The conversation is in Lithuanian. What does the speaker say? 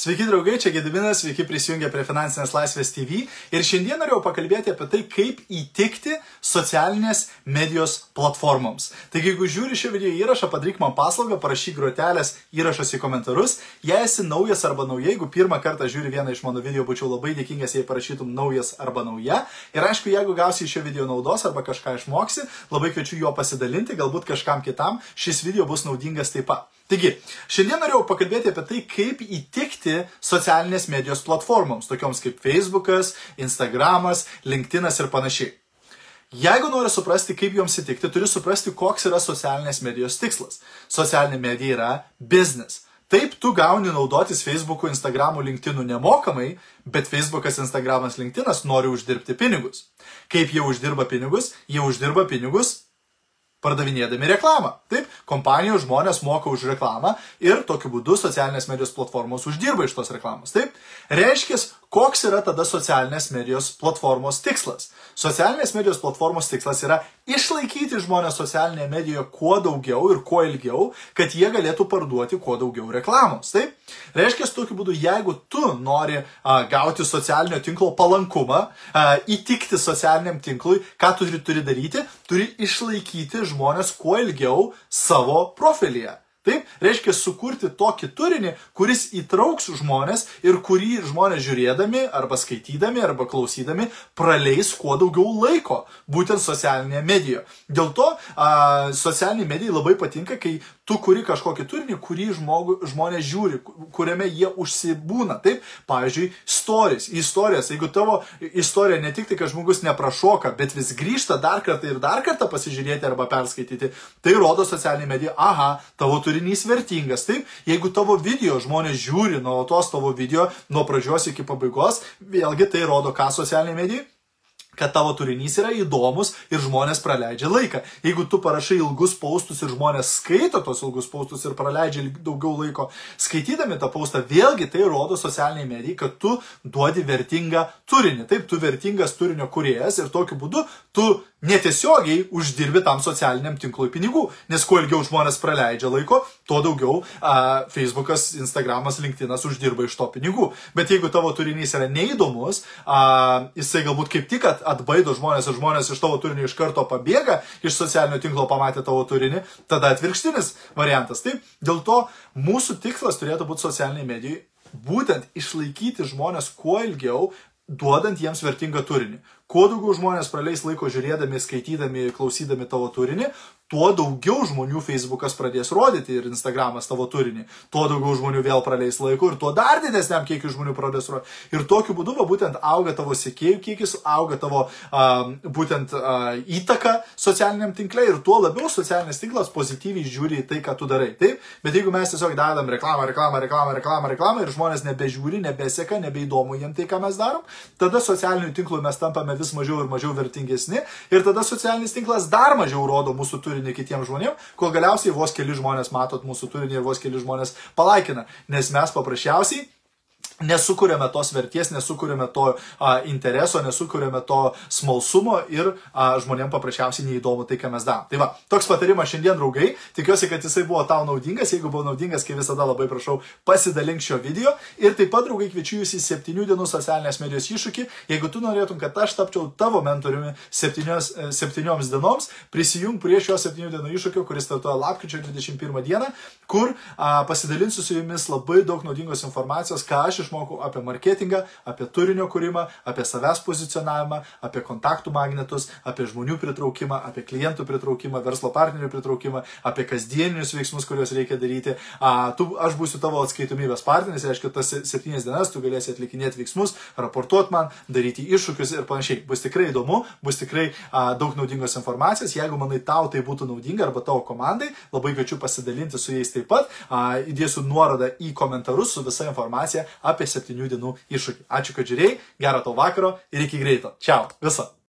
Sveiki draugai, čia Gediminas, sveiki prisijungę prie Finansinės laisvės TV ir šiandien norėjau pakalbėti apie tai, kaip įtikti socialinės medijos platformoms. Taigi, jeigu žiūri šį video įrašą, padaryk man paslaugą, parašyk grotelės įrašas į komentarus. Jei esi naujas arba nauja, jeigu pirmą kartą žiūri vieną iš mano video, būčiau labai dėkingas, jei parašytum naujas arba nauja. Ir aišku, jeigu gausi iš šio video naudos arba kažką išmoksi, labai kviečiu juo pasidalinti, galbūt kažkam kitam šis video bus naudingas taip pat. Taigi, šiandien norėjau pakalbėti apie tai, kaip įtikti socialinės medijos platformoms, tokioms kaip Facebookas, Instagramas, LinkedInas ir panašiai. Jeigu nori suprasti, kaip joms įtikti, turi suprasti, koks yra socialinės medijos tikslas. Socialinė medija yra business. Taip, tu gauni naudotis Facebook'u, Instagram'u, LinkedIn'u nemokamai, bet Facebook'as, Instagram'as, LinkedIn'as nori uždirbti pinigus. Kaip jie uždirba pinigus? Jie uždirba pinigus pardavinėdami reklamą. Taip, kompanijos žmonės moka už reklamą ir tokiu būdu socialinės medijos platformos uždirba iš tos reklamos. Taip, reiškia, koks yra tada socialinės medijos platformos tikslas. Socialinės medijos platformos tikslas yra išlaikyti žmonės socialinėje medijoje kuo daugiau ir kuo ilgiau, kad jie galėtų parduoti kuo daugiau reklamos. Taip, reiškia, tokiu būdu, jeigu tu nori a, gauti socialinio tinklo palankumą, a, įtikti socialiniam tinklui, ką tu turi, turi daryti, turi išlaikyti žmonės kuo ilgiau savo profilyje. Taip, reiškia sukurti tokį turinį, kuris įtrauks žmonės ir kurį žmonės žiūrėdami arba skaitydami arba klausydami praleis kuo daugiau laiko, būtent socialinėje medijoje. Dėl to a, socialiniai medijai labai patinka, kai tu kuri kažkokį turinį, kurį žmogu, žmonės žiūri, kuriame jie užsibūna. Taip, pavyzdžiui, stories, istorijas. Jeigu tavo istorija ne tik tai, kad žmogus neprašoka, bet vis grįžta dar kartą ir dar kartą pasižiūrėti arba perskaityti, tai rodo socialinė medija, aha, tavo turinys vertingas. Taip, jeigu tavo video žmonės žiūri nuolatos tavo video nuo pradžios iki pabaigos, vėlgi tai rodo ką socialinė medija kad tavo turinys yra įdomus ir žmonės praleidžia laiką. Jeigu tu parašai ilgus paustus ir žmonės skaito tos ilgus paustus ir praleidžia daugiau laiko skaitydami tą paustą, vėlgi tai rodo socialiniai medijai, kad tu duodi vertingą turinį. Taip, tu vertingas turinio kuriejas ir tokiu būdu tu netiesiogiai uždirbi tam socialiniam tinklui pinigų. Nes kuo ilgiau žmonės praleidžia laiko, tuo daugiau a, Facebookas, Instagramas, LinkedInas uždirba iš to pinigų. Bet jeigu tavo turinys yra neįdomus, a, jisai galbūt kaip tik atbaido žmonės ir žmonės iš tavo turinio iš karto pabėga, iš socialinio tinklo pamatė tavo turinį, tada atvirkštinis variantas. Taip, dėl to mūsų tikslas turėtų būti socialiniai medijai būtent išlaikyti žmonės kuo ilgiau, duodant jiems vertingą turinį. Kuo daugiau žmonės praleis laiko žiūrėdami, skaitydami, klausydami tavo turinį, tuo daugiau žmonių Facebookas pradės rodyti ir Instagramas tavo turinį. Tuo daugiau žmonių vėl praleis laiko ir tuo dar didesniam kiekiu žmonių pradės rodyti. Ir tokiu būdu va, būtent auga tavo sekėjų kiekis, auga tavo uh, būtent uh, įtaka socialiniam tinklai ir tuo labiau socialinis tinklas pozityviai žiūri į tai, ką tu darai. Taip? Bet jeigu mes tiesiog dedam reklamą, reklamą, reklamą, reklamą, reklamą ir žmonės nebežiūri, nebeseka, nebeįdomu jiems tai, ką mes darom, tada socialinių tinklų mes tampame vis mažiau ir mažiau vertingesni ir tada socialinis tinklas dar mažiau rodo mūsų turinį kitiems žmonėms, kol galiausiai vos keli žmonės matot mūsų turinį ir vos keli žmonės palaikina, nes mes paprasčiausiai nesukūrėme tos verties, nesukūrėme to a, intereso, nesukūrėme to smalsumo ir a, žmonėms paprasčiausiai neįdomu tai, ką mes darom. Tai va, toks patarimas šiandien, draugai. Tikiuosi, kad jisai buvo tau naudingas. Jeigu buvo naudingas, kaip visada labai prašau, pasidalink šio video. Ir taip pat, draugai, kviečiu jūs į 7 dienų socialinės medijos iššūkį. Jeigu tu norėtum, kad aš tapčiau tavo mentoriumi 7, 7 dienoms, prisijung prie šio 7 dienų iššūkio, kuris startuoja lapkričio 21 dieną, kur a, pasidalinsiu su jumis labai daug naudingos informacijos, ką aš išmokau apie marketingą, apie turinio kūrimą, apie savęs pozicionavimą, apie kontaktų magnetus, apie žmonių pritraukimą, apie klientų pritraukimą, verslo partnerių pritraukimą, apie kasdieninius veiksmus, kuriuos reikia daryti. A, tu, aš būsiu tavo atskaitomybės partneris, reiškia, tas septynias dienas tu galėsi atlikinėti veiksmus, raportuoti man, daryti iššūkius ir panašiai. Bus tikrai įdomu, bus tikrai a, daug naudingos informacijos. Jeigu manai tau tai būtų naudinga arba tavo komandai, labai kviečiu pasidalinti su jais taip pat. A, įdėsiu nuorodą į komentarus su visa informacija apie 7 dienų iššūkį. Ačiū, kad žiūrėjai, gero tau vakaro ir iki greito. Čiau. Visą.